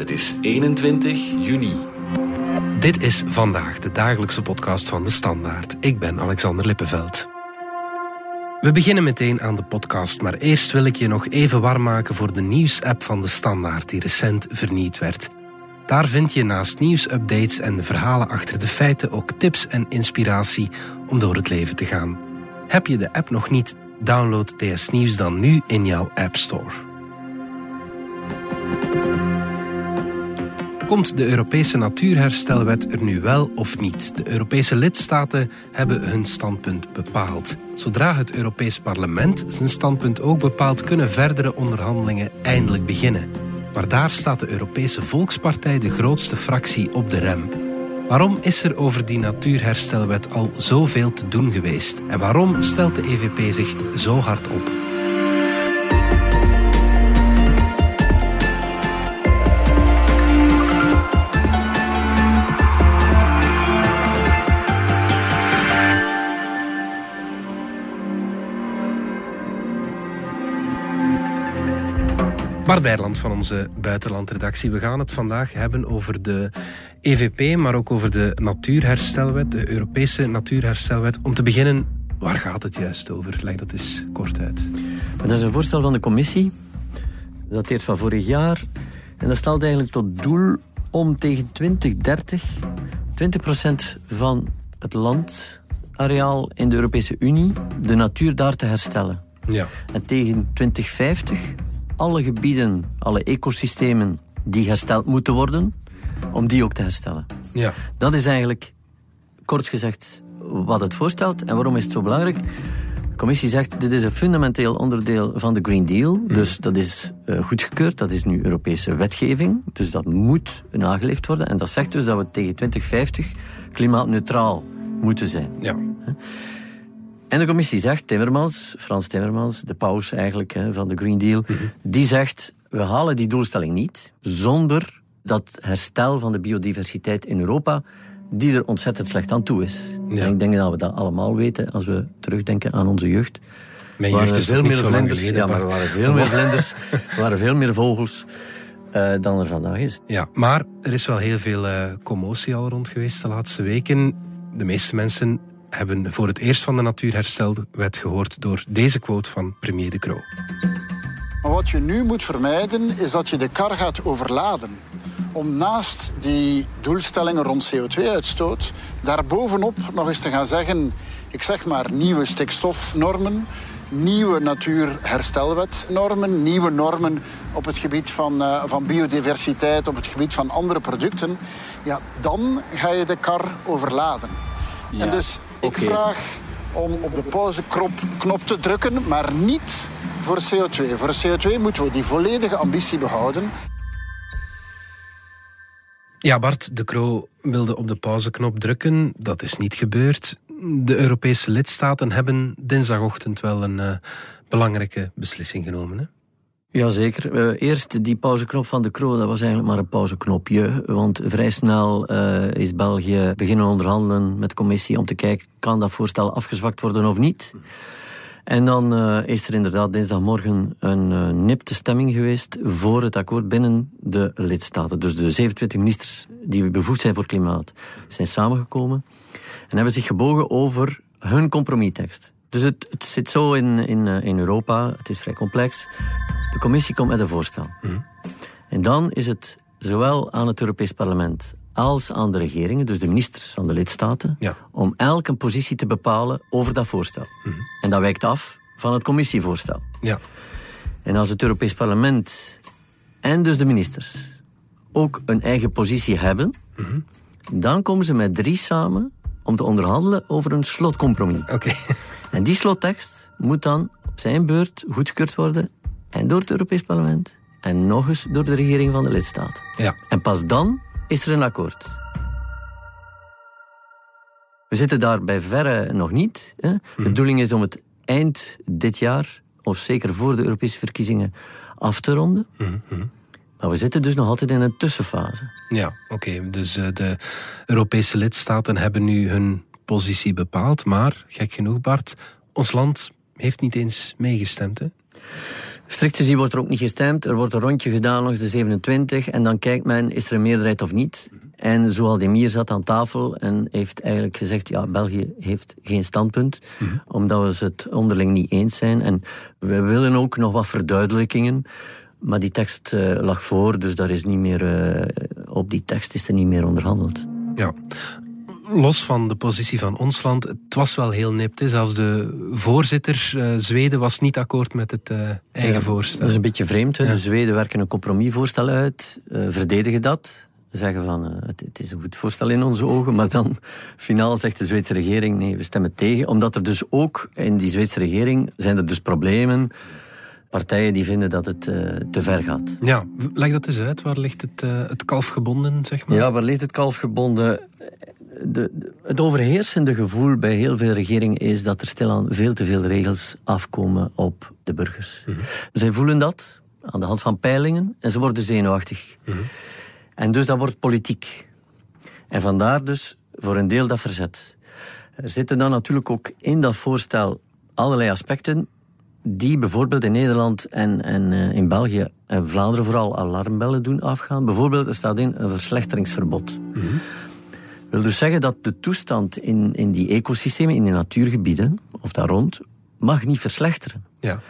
Het is 21 juni. Dit is vandaag de dagelijkse podcast van de Standaard. Ik ben Alexander Lippenveld. We beginnen meteen aan de podcast, maar eerst wil ik je nog even warm maken voor de nieuwsapp van de Standaard die recent vernieuwd werd. Daar vind je naast nieuwsupdates en de verhalen achter de feiten ook tips en inspiratie om door het leven te gaan. Heb je de app nog niet? Download DS Nieuws dan nu in jouw App Store. Komt de Europese Natuurherstelwet er nu wel of niet? De Europese lidstaten hebben hun standpunt bepaald. Zodra het Europees Parlement zijn standpunt ook bepaalt, kunnen verdere onderhandelingen eindelijk beginnen. Maar daar staat de Europese Volkspartij, de grootste fractie, op de rem. Waarom is er over die natuurherstelwet al zoveel te doen geweest? En waarom stelt de EVP zich zo hard op? Bart van onze buitenlandredactie. We gaan het vandaag hebben over de EVP, maar ook over de Natuurherstelwet, de Europese Natuurherstelwet. Om te beginnen, waar gaat het juist over? Leg dat eens kort uit. Dat is een voorstel van de commissie. Dat dateert van vorig jaar. En dat stelt eigenlijk tot doel om tegen 2030 20% van het landareaal in de Europese Unie, de natuur daar te herstellen. Ja. En tegen 2050 alle gebieden, alle ecosystemen die hersteld moeten worden, om die ook te herstellen. Ja. Dat is eigenlijk, kort gezegd, wat het voorstelt. En waarom is het zo belangrijk? De commissie zegt, dit is een fundamenteel onderdeel van de Green Deal. Mhm. Dus dat is uh, goedgekeurd, dat is nu Europese wetgeving. Dus dat moet nageleefd worden. En dat zegt dus dat we tegen 2050 klimaatneutraal moeten zijn. Ja. En de commissie zegt, Timmermans, Frans Timmermans, de paus eigenlijk hè, van de Green Deal, die zegt, we halen die doelstelling niet zonder dat herstel van de biodiversiteit in Europa, die er ontzettend slecht aan toe is. Ja. En ik denk dat we dat allemaal weten als we terugdenken aan onze jeugd. Mijn jeugd is er zo lang vlinders, geleden. ja, maar er waren veel meer vlinders, er waren veel meer vogels eh, dan er vandaag is. Ja, maar er is wel heel veel eh, commotie al rond geweest de laatste weken. De meeste mensen hebben voor het eerst van de Natuurherstelwet gehoord door deze quote van premier De Croo. Maar wat je nu moet vermijden is dat je de kar gaat overladen. Om naast die doelstellingen rond CO2-uitstoot, daarbovenop nog eens te gaan zeggen, ik zeg maar nieuwe stikstofnormen, nieuwe natuurherstelwetnormen, nieuwe normen op het gebied van, uh, van biodiversiteit, op het gebied van andere producten. Ja, dan ga je de kar overladen. Ja, en dus ik vraag om op de pauzeknop knop te drukken, maar niet voor CO2. Voor CO2 moeten we die volledige ambitie behouden. Ja, Bart De Croo wilde op de pauzeknop drukken. Dat is niet gebeurd. De Europese lidstaten hebben dinsdagochtend wel een eh, belangrijke beslissing genomen. Hè? Jazeker. Uh, eerst die pauzeknop van de Croo, dat was eigenlijk maar een pauzeknopje. Want vrij snel uh, is België beginnen onderhandelen met de commissie om te kijken, kan dat voorstel afgezwakt worden of niet? En dan uh, is er inderdaad dinsdagmorgen een nipte stemming geweest voor het akkoord binnen de lidstaten. Dus de 27 ministers die bevoegd zijn voor klimaat zijn samengekomen en hebben zich gebogen over hun compromistekst. Dus het, het zit zo in, in, uh, in Europa, het is vrij complex. De commissie komt met een voorstel. Mm. En dan is het zowel aan het Europees Parlement als aan de regeringen, dus de ministers van de lidstaten, Ja. om elk een positie te bepalen over dat voorstel. En dat wijkt af van het commissievoorstel. Ja. En als het Europees Parlement en dus de ministers ook een eigen positie hebben, dan komen ze met drie samen om te onderhandelen over een slotcompromis. Oké. En die slottekst moet dan op zijn beurt goedgekeurd worden en door het Europees Parlement en nog eens door de regering van de lidstaat. Ja. En pas dan is er een akkoord. We zitten daar bij verre nog niet. Hè. De bedoeling is om het eind dit jaar, of zeker voor de Europese verkiezingen, af te ronden. Maar we zitten dus nog altijd in een tussenfase. Ja, oké. Dus eh, de Europese lidstaten hebben nu hun positie bepaald. Maar, gek genoeg Bart, ons land heeft niet eens meegestemd. Hè? Strikt gezien wordt er ook niet gestemd. Er wordt een rondje gedaan langs de 27 en dan kijkt men, is er een meerderheid of niet? En Zoualdemir zat aan tafel en heeft eigenlijk gezegd, ja, België heeft geen standpunt, omdat we het onderling niet eens zijn. En we willen ook nog wat verduidelijkingen. Maar die tekst uh, lag voor, dus daar is niet meer, uh, op die tekst is er niet meer onderhandeld. Ja, los van de positie van ons land, het was wel heel nipt. Hè. Zelfs de voorzitter uh, Zweden was niet akkoord met het uh, eigen ja, voorstel. Dat is een beetje vreemd. Ja. De Zweden werken een compromisvoorstel uit, uh, verdedigen dat. Zeggen van het, het, is een goed voorstel in onze ogen, maar dan finaal zegt de Zweedse regering nee, we stemmen tegen. Omdat er dus ook in die Zweedse regering zijn er dus problemen partijen die vinden dat het uh, te ver gaat. Ja, leg dat eens uit. Waar ligt het, uh, het kalf gebonden, zeg maar? Ja, waar ligt het kalf gebonden? De, het overheersende gevoel bij heel veel regeringen is dat er stilaan veel te veel regels afkomen op de burgers. Mm -hmm. Zij voelen dat aan de hand van peilingen en ze worden zenuwachtig. Mm -hmm. En dus dat wordt politiek. En vandaar dus voor een deel dat verzet. Er zitten dan natuurlijk ook in dat voorstel allerlei aspecten die bijvoorbeeld in Nederland en, en uh, in België en Vlaanderen vooral alarmbellen doen afgaan. Bijvoorbeeld, er staat in een verslechteringsverbod. Mm -hmm. Wil dus zeggen dat de toestand in, in die ecosystemen, in die natuurgebieden, of daar rond, mag niet verslechteren. Ja.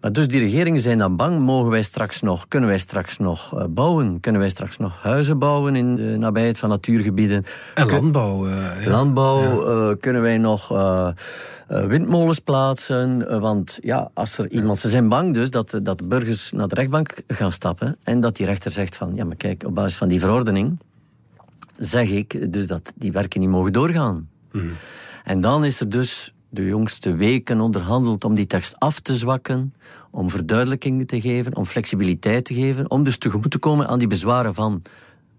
Maar dus die regeringen zijn dan bang, mogen wij straks nog, kunnen wij straks nog uh, bouwen? Kunnen wij straks nog huizen bouwen in de nabijheid van natuurgebieden? En landbouw. Uh, ja. Landbouw, ja. uh, kunnen wij nog windmolens plaatsen? want ja, als er iemand, ze zijn bang dus dat, dat de burgers naar de rechtbank gaan stappen en dat die rechter zegt van, ja maar kijk, op basis van die verordening zeg ik dus dat die werken niet mogen doorgaan. Mm. En dan is er dus de jongste weken onderhandeld om die tekst af te zwakken, om verduidelijkingen te geven, om flexibiliteit te geven, om dus tegemoet te komen aan die bezwaren van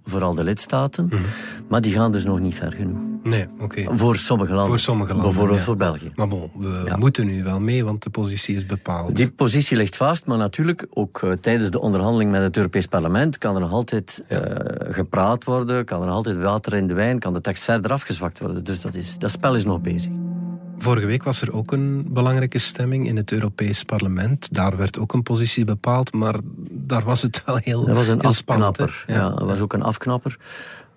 vooral de lidstaten. Mm -hmm. Maar die gaan dus nog niet ver genoeg. Nee, oké. Okay. Voor sommige landen. Voor sommige landen. Bijvoorbeeld ja. voor België. Maar bon, we ja. moeten nu wel mee, want de positie is bepaald. Die positie ligt vast, maar natuurlijk ook uh, tijdens de onderhandeling met het Europees Parlement kan er nog altijd ja. uh, gepraat worden, kan er nog altijd water in de wijn, kan de tekst verder afgezwakt worden. Dus dat, is, dat spel is nog bezig. Vorige week was er ook een belangrijke stemming in het Europees Parlement. Daar werd ook een positie bepaald, maar daar was het wel heel Dat was een heel afknapper. Spannend, ja, dat was ook een afknapper.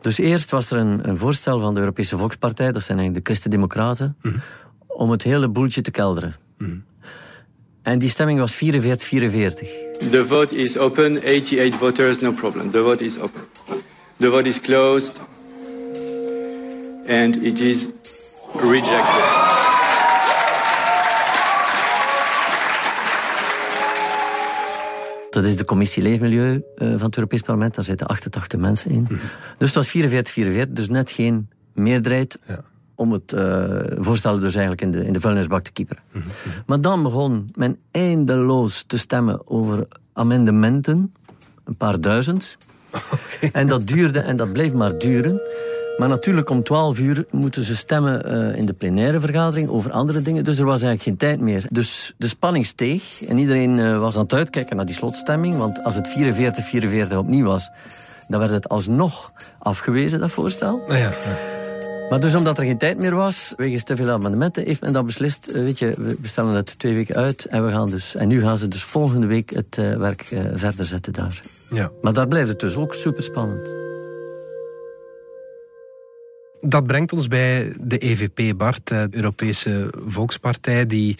Dus eerst was er een, een, voorstel van de Europese Volkspartij, dat zijn eigenlijk de Christen-Democraten, mm -hmm. om het hele boeltje te kelderen. Mm -hmm. En die stemming was 44-44. The vote is open, 88 voters, no problem. The vote is open. The vote is closed. And it is rejected. Dat is de commissie Leefmilieu uh, van het Europees Parlement. Daar zitten 88 mensen in. -hmm. Dus het was 44-44, dus net geen meerderheid ja. om het uh, voorstel dus eigenlijk in de, in de vuilnisbak te kieperen. Mm -hmm. Maar dan begon men eindeloos te stemmen over amendementen, een paar duizend. Okay. En dat duurde en dat bleef maar duren. Maar natuurlijk om 12 uur moeten ze stemmen uh, in de plenaire vergadering over andere dingen. Dus er was eigenlijk geen tijd meer. Dus de spanning steeg en iedereen uh, was aan het uitkijken naar die slotstemming. Want als het 44-44 opnieuw was, dan werd het alsnog afgewezen, dat voorstel. Ah, ja, ja. Maar dus omdat er geen tijd meer was, wegens te veel amendementen, heeft men dat beslist. Uh, weet je, we stellen het twee weken uit en, we gaan dus, en nu gaan ze dus volgende week het werk verder zetten daar. Ja. Maar daar blijft het dus ook super spannend. Dat brengt ons bij de EVP, Bart, de Europese Volkspartij, die,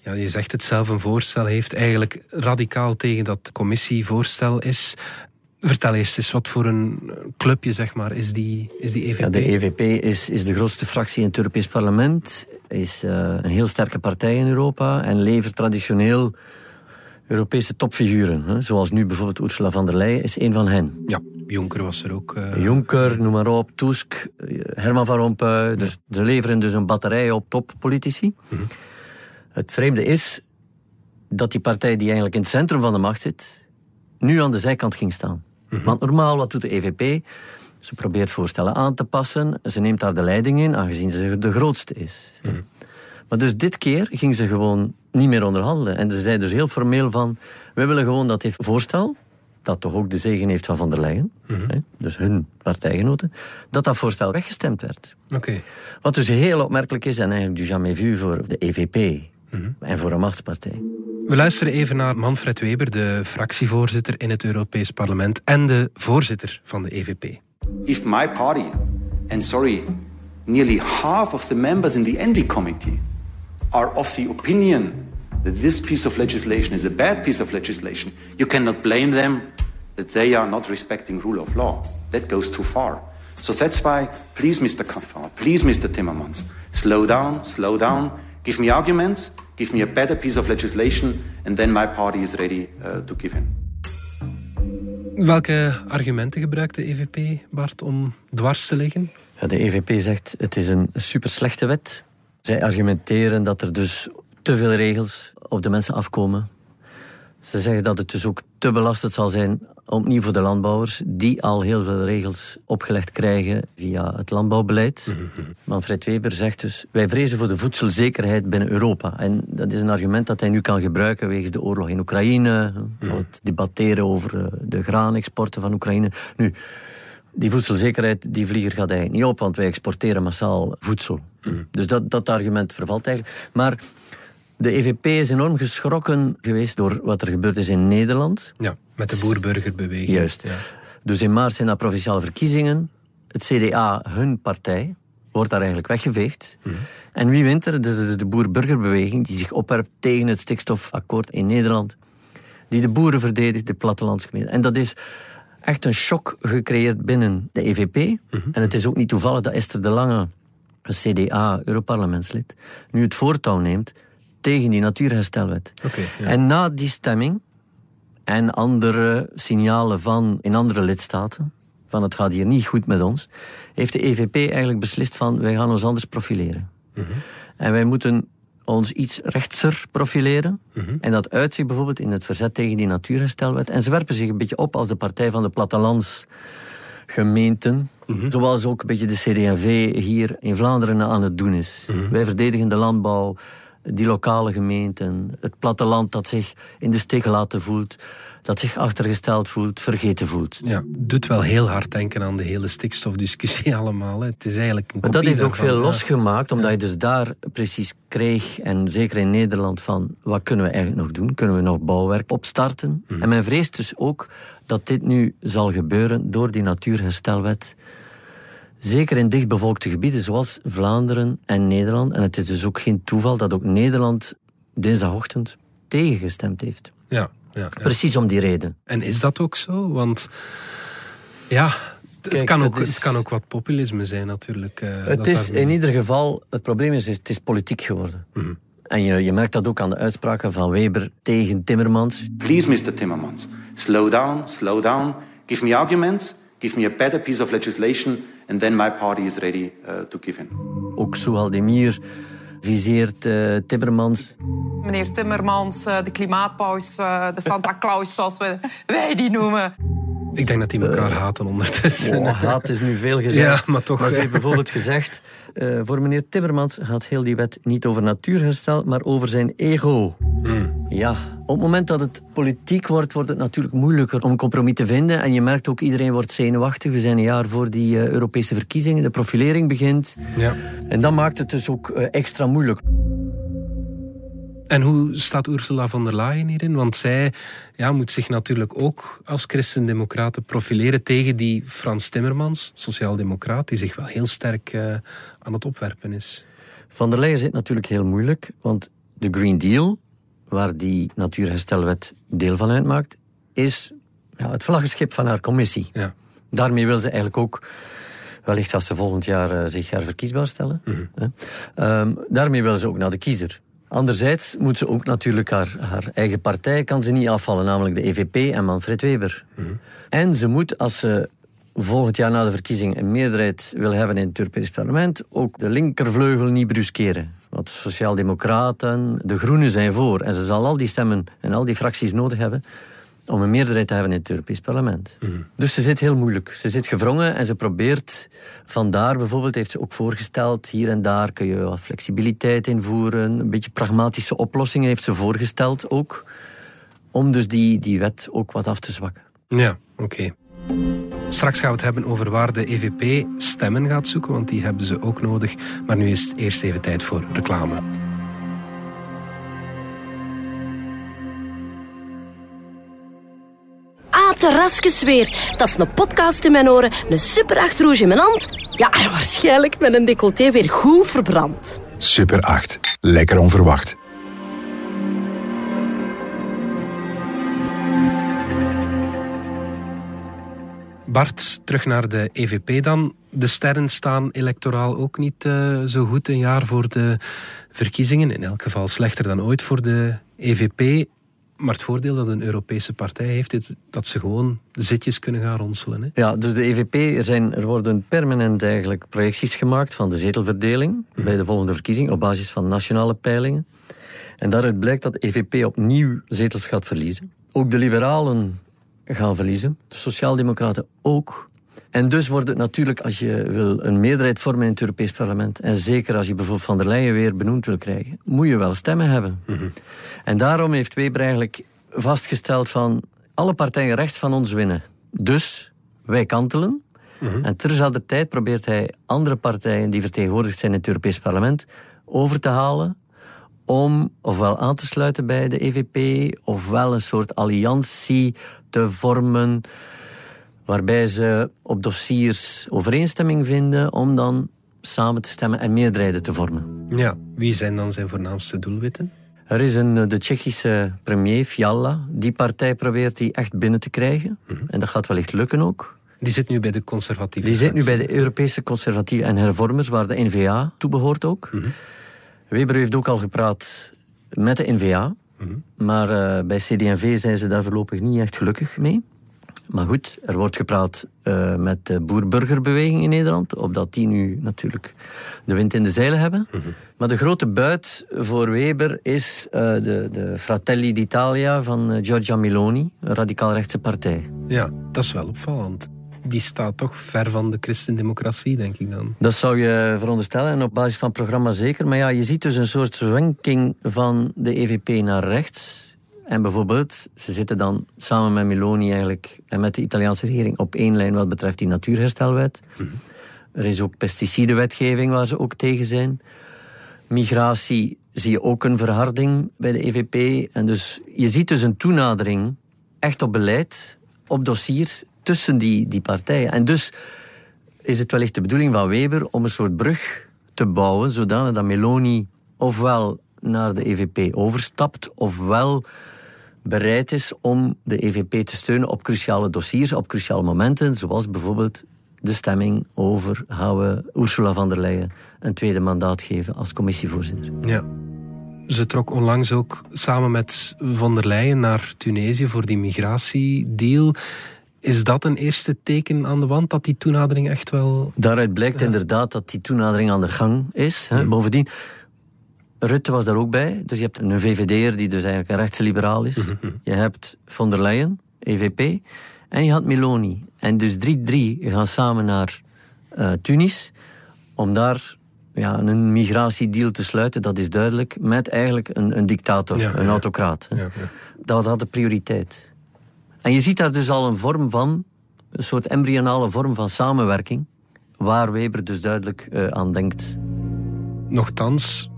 ja, je zegt het zelf, een voorstel heeft, eigenlijk radicaal tegen dat commissievoorstel is. Vertel eerst eens, wat voor een clubje zeg maar, is, die, is die EVP? Ja, de EVP is, is de grootste fractie in het Europees Parlement, is uh, een heel sterke partij in Europa en levert traditioneel Europese topfiguren. Hè? Zoals nu bijvoorbeeld Ursula von der Leyen is een van hen. Ja, Juncker was er ook. Uh... Juncker, noem maar op, Tusk, Herman van Rompuy. Dus. Ze leveren dus een batterij op toppolitici. Mm -hmm. Het vreemde is dat die partij die eigenlijk in het centrum van de macht zit, nu aan de zijkant ging staan. Mm -hmm. Want normaal, wat doet de EVP? Ze probeert voorstellen aan te passen. Ze neemt daar de leiding in, aangezien ze de grootste is. Mm -hmm. Maar dus dit keer ging ze gewoon niet meer onderhandelen. En ze zei dus heel formeel van... wij willen gewoon dat dit voorstel... dat toch ook de zegen heeft van Van der Leyen... Mhm. Mm -hmm. dus hun partijgenoten... dat dat voorstel weggestemd werd. Okay. Wat dus heel opmerkelijk is... en eigenlijk du jamais vu voor de EVP... en voor een machtspartij. We luisteren even naar Manfred Weber, de fractievoorzitter in het Europees Parlement en de voorzitter van de EVP. If my party, and sorry, nearly half of the members in the Envy Committee are of the opinion that this piece of legislation is a bad piece of legislation, you cannot blame them that they are not respecting rule of law. That goes too far. So that's why, please, Mr. Kaffar, please, Mr. Timmermans, slow down, slow down, give me arguments, give me a better piece of legislation, and then my party is ready uh, to give in. Welke argumenten gebruikt de EVP, Bart, om dwars te liggen? Ja, de EVP zegt het is een super slechte wet. Zij argumenteren dat er dus te veel regels op de mensen afkomen. Ze zeggen dat het dus ook te belastend zal zijn, opnieuw voor de landbouwers, die al heel veel regels opgelegd krijgen via het landbouwbeleid. Manfred Weber zegt dus, wij vrezen voor de voedselzekerheid binnen Europa. En dat is een argument dat hij nu kan gebruiken wegens de oorlog in Oekraïne, het debatteren over eh, de graanexporten van Oekraïne. Nu, die voedselzekerheid, die vlieger gaat eigenlijk niet op, want wij exporteren massaal voedsel. Dus dat, dat argument vervalt eigenlijk. Maar de EVP is enorm geschrokken geweest door wat er gebeurd is in Nederland. Ja, met de boerburgerbeweging. Juist. Ja. Dus in maart zijn er provinciale verkiezingen. Het CDA, hun partij, wordt daar eigenlijk weggeveegd. En wie wint er? Dus de, boer-burgerbeweging die zich opwerpt tegen het stikstofakkoord in Nederland. Die de boeren verdedigt, de plattelandsgemeente. En dat is echt een shock gecreëerd binnen de EVP. En het is ook niet toevallig dat Esther de Lange, CDA-Europarlementslid, nu het voortouw neemt tegen die natuurherstelwet. Ja. En na die stemming en andere signalen van in andere lidstaten, van het gaat hier niet goed met ons, heeft de EVP eigenlijk beslist van wij gaan ons anders profileren. En wij moeten ons iets rechtser profileren. En dat uitzicht bijvoorbeeld in het verzet tegen die natuurherstelwet. En ze werpen zich een beetje op als de partij van de plattelandsgemeenten. Zoals ook een beetje de CD&V hier in Vlaanderen aan het doen is. Wij verdedigen de landbouw, die lokale gemeenten, het platteland dat zich in de steek gelaten voelt, dat zich achtergesteld voelt, vergeten voelt. Ja, doet wel heel hard denken aan de hele stikstofdiscussie allemaal. Hè. Het is eigenlijk een Maar dat heeft ook veel ja. losgemaakt, omdat je dus daar precies kreeg, en zeker in Nederland, van wat kunnen we eigenlijk nog doen? Kunnen we nog bouwwerk opstarten? En men vreest dus ook dat dit nu zal gebeuren door die natuurherstelwet. Zeker in dichtbevolkte gebieden zoals Vlaanderen en Nederland. En het is dus ook geen toeval dat ook Nederland dinsdagochtend tegengestemd heeft. Ja, ja, ja. Precies om die reden. En is dat ook zo? Want ja, het, kan, ook, is- het kan ook wat populisme zijn natuurlijk. eh, Het dat is in ieder geval, het probleem is, het is politiek geworden. En je, je merkt dat ook aan de uitspraken van Weber tegen Timmermans. Please, Mr. Timmermans, slow down, slow down. Give me arguments, give me a better piece of legislation, and then my party is ready uh, to give in. Ook Soehaldemir viseert eh, Timmermans. Meneer Timmermans, eh, de klimaatpaus, eh, de Santa Claus, zoals we, wij die noemen. Ik denk dat die elkaar haten ondertussen. Oh, haat is nu veel gezegd. Ja, maar toch. ze heeft bijvoorbeeld gezegd... eh, voor meneer Timmermans gaat heel die wet niet over natuurherstel, maar over zijn ego. Ja, op het moment dat het politiek wordt, wordt het natuurlijk moeilijker om een compromis te vinden. En je merkt ook, iedereen wordt zenuwachtig. We zijn een jaar voor die eh, Europese verkiezingen. De profilering begint. Ja. En dat maakt het dus ook eh, extra moeilijk. En hoe staat Ursula von der Leyen hierin? Want zij ja, moet zich natuurlijk ook als christendemocrate profileren tegen die Frans Timmermans, sociaaldemocraat, die zich wel heel sterk eh, aan het opwerpen is. Van der Leyen zit natuurlijk heel moeilijk, want de Green Deal, waar die natuurherstelwet deel van uitmaakt, is ja, het vlaggenschip van haar commissie. Ja. Daarmee wil ze eigenlijk ook, wellicht als ze volgend jaar eh, zich herverkiesbaar stellen, hè, ehm, daarmee wil ze ook naar de kiezer. Anderzijds moet ze ook natuurlijk haar, haar eigen partij kan ze niet afvallen, namelijk de EVP en Manfred Weber. En ze moet, als ze volgend jaar na de verkiezing een meerderheid wil hebben in het Europees Parlement, ook de linkervleugel niet bruskeren. Want de Sociaaldemocraten, de Groenen zijn voor. En ze zal al die stemmen en al die fracties nodig hebben om een meerderheid te hebben in het Europees Parlement. Dus ze zit heel moeilijk. Ze zit gevrongen en ze probeert vandaar bijvoorbeeld, heeft ze ook voorgesteld, hier en daar kun je wat flexibiliteit invoeren, een beetje pragmatische oplossingen heeft ze voorgesteld ook, om dus die, die wet ook wat af te zwakken. Ja, oké. Straks gaan we het hebben over waar de EVP stemmen gaat zoeken, want die hebben ze ook nodig. Maar nu is het eerst even tijd voor reclame. Terrasjes weer. Dat is een podcast in mijn oren, een super 8 rouge in mijn hand. Ja, en waarschijnlijk met een decolleté weer goed verbrand. Super 8. Lekker onverwacht. Bart, terug naar de EVP dan. De sterren staan electoraal ook niet uh, zo goed een jaar voor de verkiezingen. In elk geval slechter dan ooit voor de EVP. Maar het voordeel dat een Europese partij heeft, is dat ze gewoon zitjes kunnen gaan ronselen. Hè? Ja, dus de EVP, er, zijn, er worden permanent eigenlijk projecties gemaakt van de zetelverdeling mm. bij de volgende verkiezing op basis van nationale peilingen. En daaruit blijkt dat de EVP opnieuw zetels gaat verliezen. Ook de liberalen gaan verliezen. De Sociaaldemocraten ook. En dus wordt het natuurlijk, als je wil een meerderheid vormen in het Europees Parlement, en zeker als je bijvoorbeeld Van der Leyen weer benoemd wil krijgen, moet je wel stemmen hebben. Mhm. En daarom heeft Weber eigenlijk vastgesteld van alle partijen rechts van ons winnen. Dus wij kantelen. Mm En terzelfde tijd probeert hij andere partijen die vertegenwoordigd zijn in het Europees Parlement over te halen om ofwel aan te sluiten bij de EVP, ofwel een soort alliantie te vormen waarbij ze op dossiers overeenstemming vinden om dan samen te stemmen en meerderheden te vormen. Ja, wie zijn dan zijn voornaamste doelwitten? Er is een, de Tsjechische premier, Fiala. Die partij probeert die echt binnen te krijgen. Mhm. En dat gaat wellicht lukken ook. Die zit nu bij de conservatieven. Die zit nu bij de Europese conservatieven en hervormers, waar de NVA toe behoort ook. Mm Weber heeft ook al gepraat met de NVA. Mhm. Maar uh, bij CD&V zijn ze daar voorlopig niet echt gelukkig mee. Maar goed, er wordt gepraat uh, met de boer-burgerbeweging in Nederland, opdat die nu natuurlijk de wind in de zeilen hebben. Mhm. Maar de grote buit voor Weber is uh, de, de Fratelli d'Italia van Giorgia Meloni, een radicaal-rechtse partij. Ja, dat is wel opvallend die staat toch ver van de christendemocratie, denk ik dan. Dat zou je veronderstellen, en op basis van het programma zeker. Maar ja, je ziet dus een soort zwenking van de EVP naar rechts. En bijvoorbeeld, ze zitten dan samen met Meloni eigenlijk en met de Italiaanse regering op één lijn wat betreft die natuurherstelwet. Er is ook pesticidenwetgeving waar ze ook tegen zijn. Migratie zie je ook een verharding bij de EVP. En dus je ziet dus een toenadering echt op beleid, op dossiers tussen die, die partijen. En dus is het wellicht de bedoeling van Weber om een soort brug te bouwen, zodanig dat Meloni ofwel naar de EVP overstapt, ofwel bereid is om de EVP te steunen op cruciale dossiers, op cruciale momenten, zoals bijvoorbeeld de stemming over gaan we Ursula von der Leyen een tweede mandaat geven als commissievoorzitter. Ja. Ze trok onlangs ook samen met von der Leyen naar Tunesië voor die migratiedeal. Is dat een eerste teken aan de wand dat die toenadering echt wel. Daaruit blijkt inderdaad dat die toenadering aan de gang is. Hè. Bovendien, Rutte was daar ook bij. Dus je hebt een VVD'er die dus eigenlijk een rechtse liberaal is. Mhm, mhm. Je hebt von der Leyen, EVP. En je had Meloni. En dus drie drie gaan samen naar uh, Tunis. Om daar ja, een migratiedeal te sluiten, dat is duidelijk. Met eigenlijk een, een dictator, een autocraat. Ja, dat had de prioriteit. En je ziet daar dus al een vorm van, een soort embryonale vorm van samenwerking, waar Weber dus duidelijk uh, aan denkt. Nochtans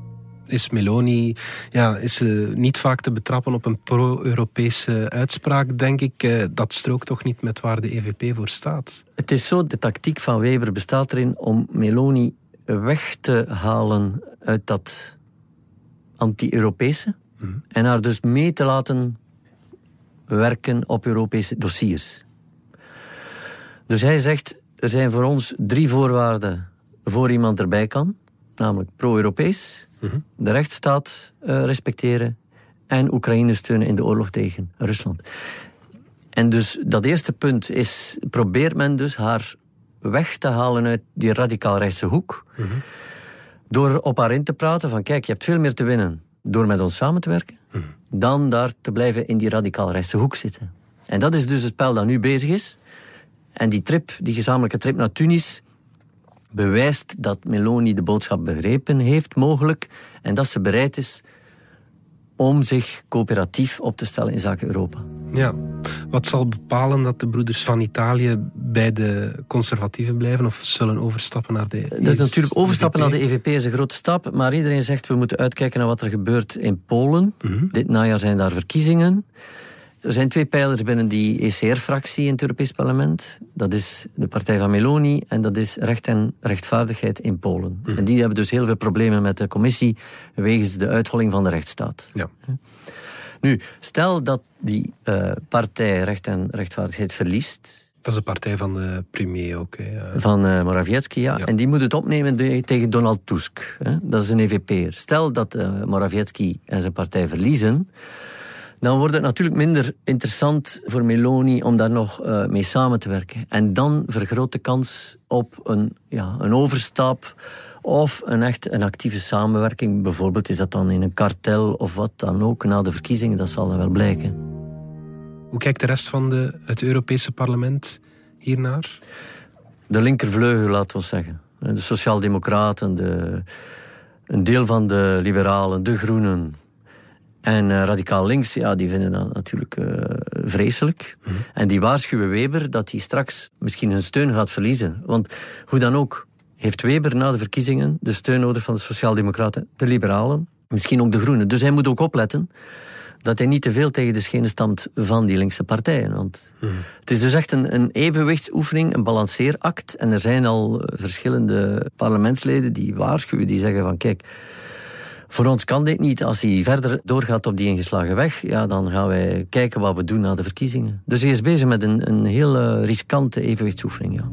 is Meloni ja, is, uh, niet vaak te betrappen op een pro-Europese uitspraak, denk ik. Uh, dat strookt toch niet met waar de EVP voor staat? Het is zo, de tactiek van Weber bestaat erin om Meloni weg te halen uit dat anti-Europese mhm. en haar dus mee te laten werken op Europese dossiers. Dus hij zegt, er zijn voor ons drie voorwaarden voor iemand erbij kan. Namelijk pro-Europees, mhm. de rechtsstaat uh, respecteren en Oekraïne steunen in de oorlog tegen Rusland. En dus dat eerste punt is, probeert men dus haar weg te halen uit die radicaal rechtse hoek. Mhm. Door op haar in te praten van kijk, je hebt veel meer te winnen door met ons samen te werken, mhm. dan daar te blijven in die radicaal rechtse hoek zitten. En dat is dus het spel dat nu bezig is. En die trip, die gezamenlijke trip naar Tunis, bewijst dat Meloni de boodschap begrepen heeft, mogelijk, en dat ze bereid is om zich coöperatief op te stellen in zaken Europa. Ja, wat zal bepalen dat de broeders van Italië bij de conservatieven blijven of zullen overstappen naar de Dat is natuurlijk overstappen naar de EVP is een grote stap, maar iedereen zegt we moeten uitkijken naar wat er gebeurt in Polen. Mhm. Dit najaar zijn daar verkiezingen. Er zijn twee pijlers binnen die ECR-fractie in het Europees Parlement. Dat is de partij van Meloni en dat is recht en rechtvaardigheid in Polen. Mhm. En die hebben dus heel veel problemen met de commissie wegens de uitholling van de rechtsstaat. Ja. Nu, stel dat die eh, partij recht en rechtvaardigheid verliest, Dat is de partij van de premier ook. Hè. Van eh Morawiecki, ja. Ja. En die moet het opnemen de- tegen Donald Tusk. Hè. Dat is een EVP'er. Stel dat eh Morawiecki en zijn partij verliezen, dan wordt het natuurlijk minder interessant voor Meloni om daar nog eh, mee samen te werken. En dan vergroot de kans op een, ja, een overstap of een echt een actieve samenwerking. Bijvoorbeeld is dat dan in een kartel of wat dan ook na de verkiezingen, dat zal dan wel blijken. Hoe kijkt de rest van de, het Europese parlement hiernaar? de linkervleugel, laten we zeggen. De sociaaldemocraten, de, een deel van de liberalen, de groenen. En eh, radicaal links, ja, die vinden dat natuurlijk eh, vreselijk. En die waarschuwen Weber dat hij straks misschien hun steun gaat verliezen. Want hoe dan ook, heeft Weber na de verkiezingen de steun nodig van de sociaaldemocraten, de liberalen, misschien ook de groenen. Dus hij moet ook opletten dat hij niet te veel tegen de schenen stamt van die linkse partijen. Want het is dus echt een, een evenwichtsoefening, een balanceeract. En er zijn al eh, verschillende parlementsleden die waarschuwen, die zeggen van kijk, voor ons kan dit niet. Als hij verder doorgaat op die ingeslagen weg, ja, dan gaan wij kijken wat we doen na de verkiezingen. Dus hij is bezig met een, een heel eh, riskante evenwichtsoefening, ja.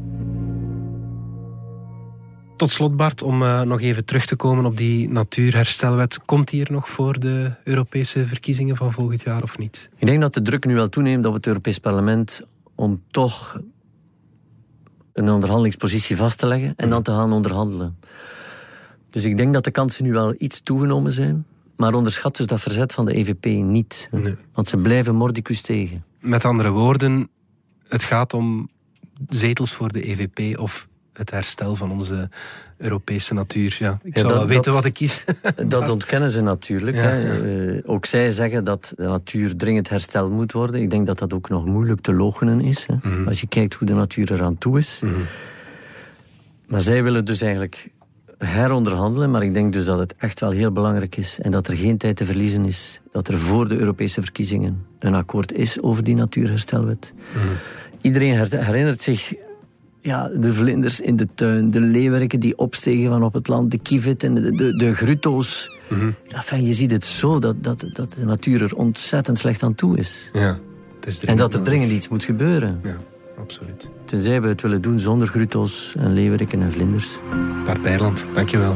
Tot slot, Bart, om eh, nog even terug te komen op die natuurherstelwet. Komt die er nog voor de Europese verkiezingen van volgend jaar of niet? Ik denk dat de druk nu wel toeneemt op het Europees Parlement om toch een onderhandelingspositie vast te leggen en dan te gaan onderhandelen. Dus ik denk dat de kansen nu wel iets toegenomen zijn, maar onderschat dus dat verzet van de EVP niet. Nee. Want ze blijven mordicus tegen. Met andere woorden, het gaat om zetels voor de EVP of het herstel van onze Europese natuur. Ja, ik Ja, zou dat- wel weten dat- wat ik kies. Dat ontkennen ze natuurlijk. Ja, hè. ja. Eh, ook zij zeggen dat de natuur dringend hersteld moet worden. Ik denk dat dat ook nog moeilijk te loochenen is. Hè. Mhm. Als je kijkt hoe de natuur eraan toe is. Maar zij willen dus eigenlijk heronderhandelen. Maar ik denk dus dat het echt wel heel belangrijk is. En dat er geen tijd te verliezen is. Dat er voor de Europese verkiezingen een akkoord is over die natuurherstelwet. Iedereen her- herinnert zich ja, de vlinders in de tuin, de leeuwerken die opstegen van op het land, de kievet en de, de, de grutto's. Ja, enfin, je ziet het zo dat, dat, dat de natuur er ontzettend slecht aan toe is. Ja, het is En dat er dringend iets moet gebeuren. Ja, absoluut. Tenzij we het willen doen zonder grutto's en leeuwerken en vlinders. Bart Bijland, dankjewel.